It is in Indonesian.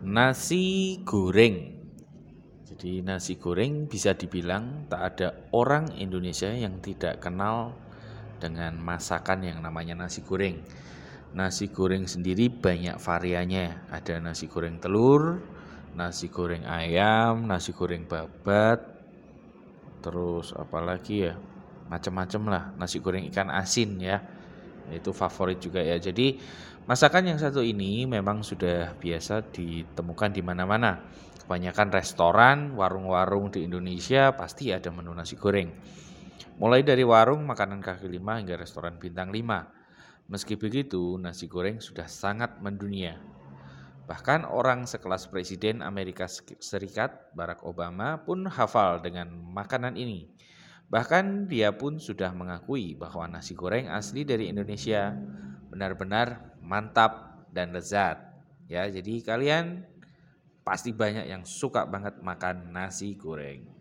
Nasi goreng. Jadi nasi goreng bisa dibilang tak ada orang Indonesia yang tidak kenal dengan masakan yang namanya nasi goreng. Nasi goreng sendiri banyak variannya. Ada nasi goreng telur, nasi goreng ayam, nasi goreng babat, terus apalagi ya macam-macam lah nasi goreng ikan asin ya itu favorit juga ya. Jadi masakan yang satu ini memang sudah biasa ditemukan di mana-mana. Kebanyakan restoran warung-warung di Indonesia pasti ada menu nasi goreng. Mulai dari warung makanan kaki lima hingga restoran bintang lima. Meski begitu nasi goreng sudah sangat mendunia. Bahkan orang sekelas Presiden Amerika Serikat Barack Obama pun hafal dengan makanan ini. Bahkan dia pun sudah mengakui bahwa nasi goreng asli dari Indonesia benar-benar mantap dan lezat. Ya, jadi kalian pasti banyak yang suka banget makan nasi goreng.